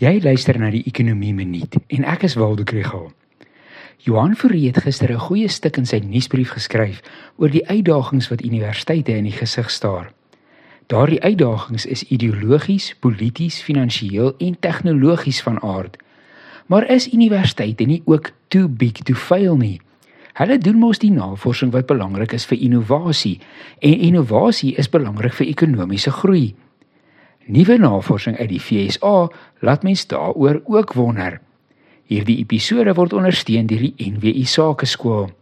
Jy luister na die Ekonomie Minuut en ek is Waldo Krugel. Johan Fourie het gister 'n goeie stuk in sy nuusbrief geskryf oor die uitdagings wat universiteite in die gesig staar. Daardie uitdagings is ideologies, polities, finansiëel en tegnologies van aard. Maar is universiteite nie ook too big to fail nie? Hulle doen mos die navorsing wat belangrik is vir innovasie en innovasie is belangrik vir ekonomiese groei. Nuwe navorsing uit die FSA laat mens daaroor ook wonder. Hierdie episode word ondersteun deur die NWI Sakeskool.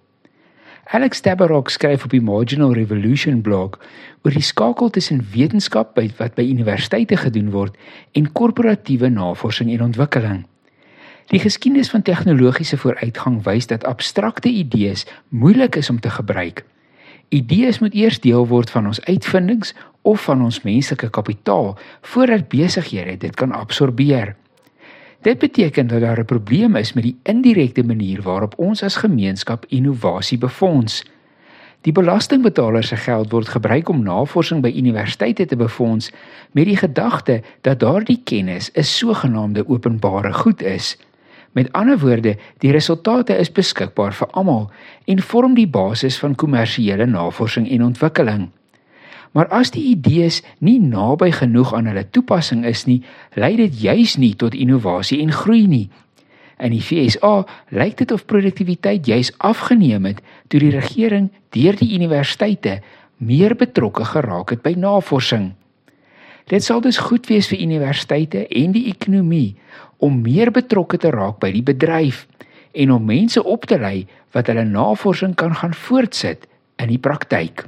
Alex Tabarrok skryf op die Marginal Revolution blog oor die skakel tussen wetenskap by wat by universiteite gedoen word en korporatiewe navorsing en ontwikkeling. Die geskiedenis van tegnologiese vooruitgang wys dat abstrakte idees moeilik is om te gebruik. Idees moet eers deel word van ons uitvindings of van ons menslike kapitaal voordat besighede dit kan absorbeer. Dit beteken dat daar 'n probleem is met die indirekte manier waarop ons as gemeenskap innovasie befonds. Die belastingbetaler se geld word gebruik om navorsing by universiteite te befonds met die gedagte dat daardie kennis 'n sogenaamde openbare goed is. Met ander woorde, die resultate is beskikbaar vir almal en vorm die basis van kommersiële navorsing en ontwikkeling. Maar as die idees nie naby genoeg aan hulle toepassing is nie, lei dit juis nie tot innovasie en groei nie. In die FSA lyk dit of produktiwiteit juis afgeneem het toe die regering deur die universiteite meer betrokke geraak het by navorsing. Dit sal dus goed wees vir universiteite en die ekonomie om meer betrokke te raak by die bedryf en om mense op te lei wat hulle navorsing kan gaan voortsit in die praktyk.